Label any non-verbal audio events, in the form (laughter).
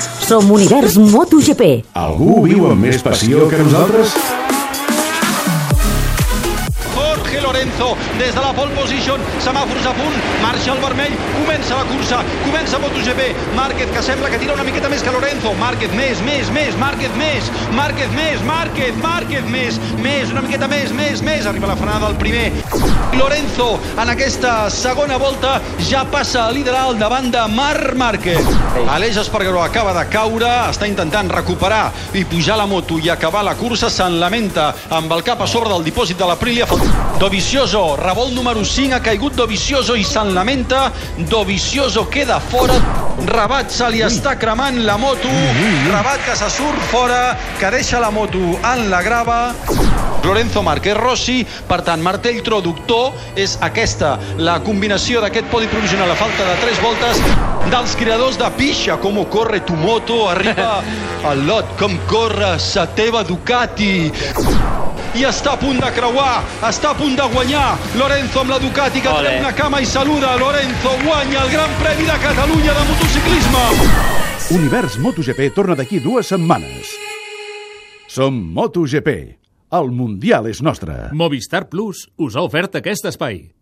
Som Univers MotoGP. Algú viu amb més passió que nosaltres? Jorge Lorenzo des de la pole position, semàfors a punt, marxa el vermell, comença la cursa, comença MotoGP, Márquez que sembla que tira una miqueta més que Lorenzo, Márquez més, més, més, Márquez més, Márquez més, Márquez, Márquez més, més, una miqueta més, més, més, arriba la frenada del primer, Lorenzo en aquesta segona volta ja passa a liderar al davant de Marc Márquez. Aleix Espargaró acaba de caure, està intentant recuperar i pujar la moto i acabar la cursa, se'n lamenta amb el cap a sobre del dipòsit de l'Aprilia. Dovizioso, revolt número 5, ha caigut Dovizioso i se'n lamenta. Dovizioso queda fora. Rabat se li està cremant la moto. Rabat que se surt fora, que deixa la moto en la grava. Lorenzo Márquez Rossi, per tant, martell traductor és aquesta, la combinació d'aquest podi provisional a falta de 3 voltes dels creadors de Pisha, com corre tu moto, arriba (laughs) al lot, com corre sa teva Ducati i està a punt de creuar, està a punt de guanyar Lorenzo amb la Ducati que Ole. treu una cama i saluda Lorenzo guanya el Gran Premi de Catalunya de motociclisme Univers MotoGP torna d'aquí dues setmanes. Som MotoGP. El Mundial és nostre. Movistar Plus us ha ofert aquest espai.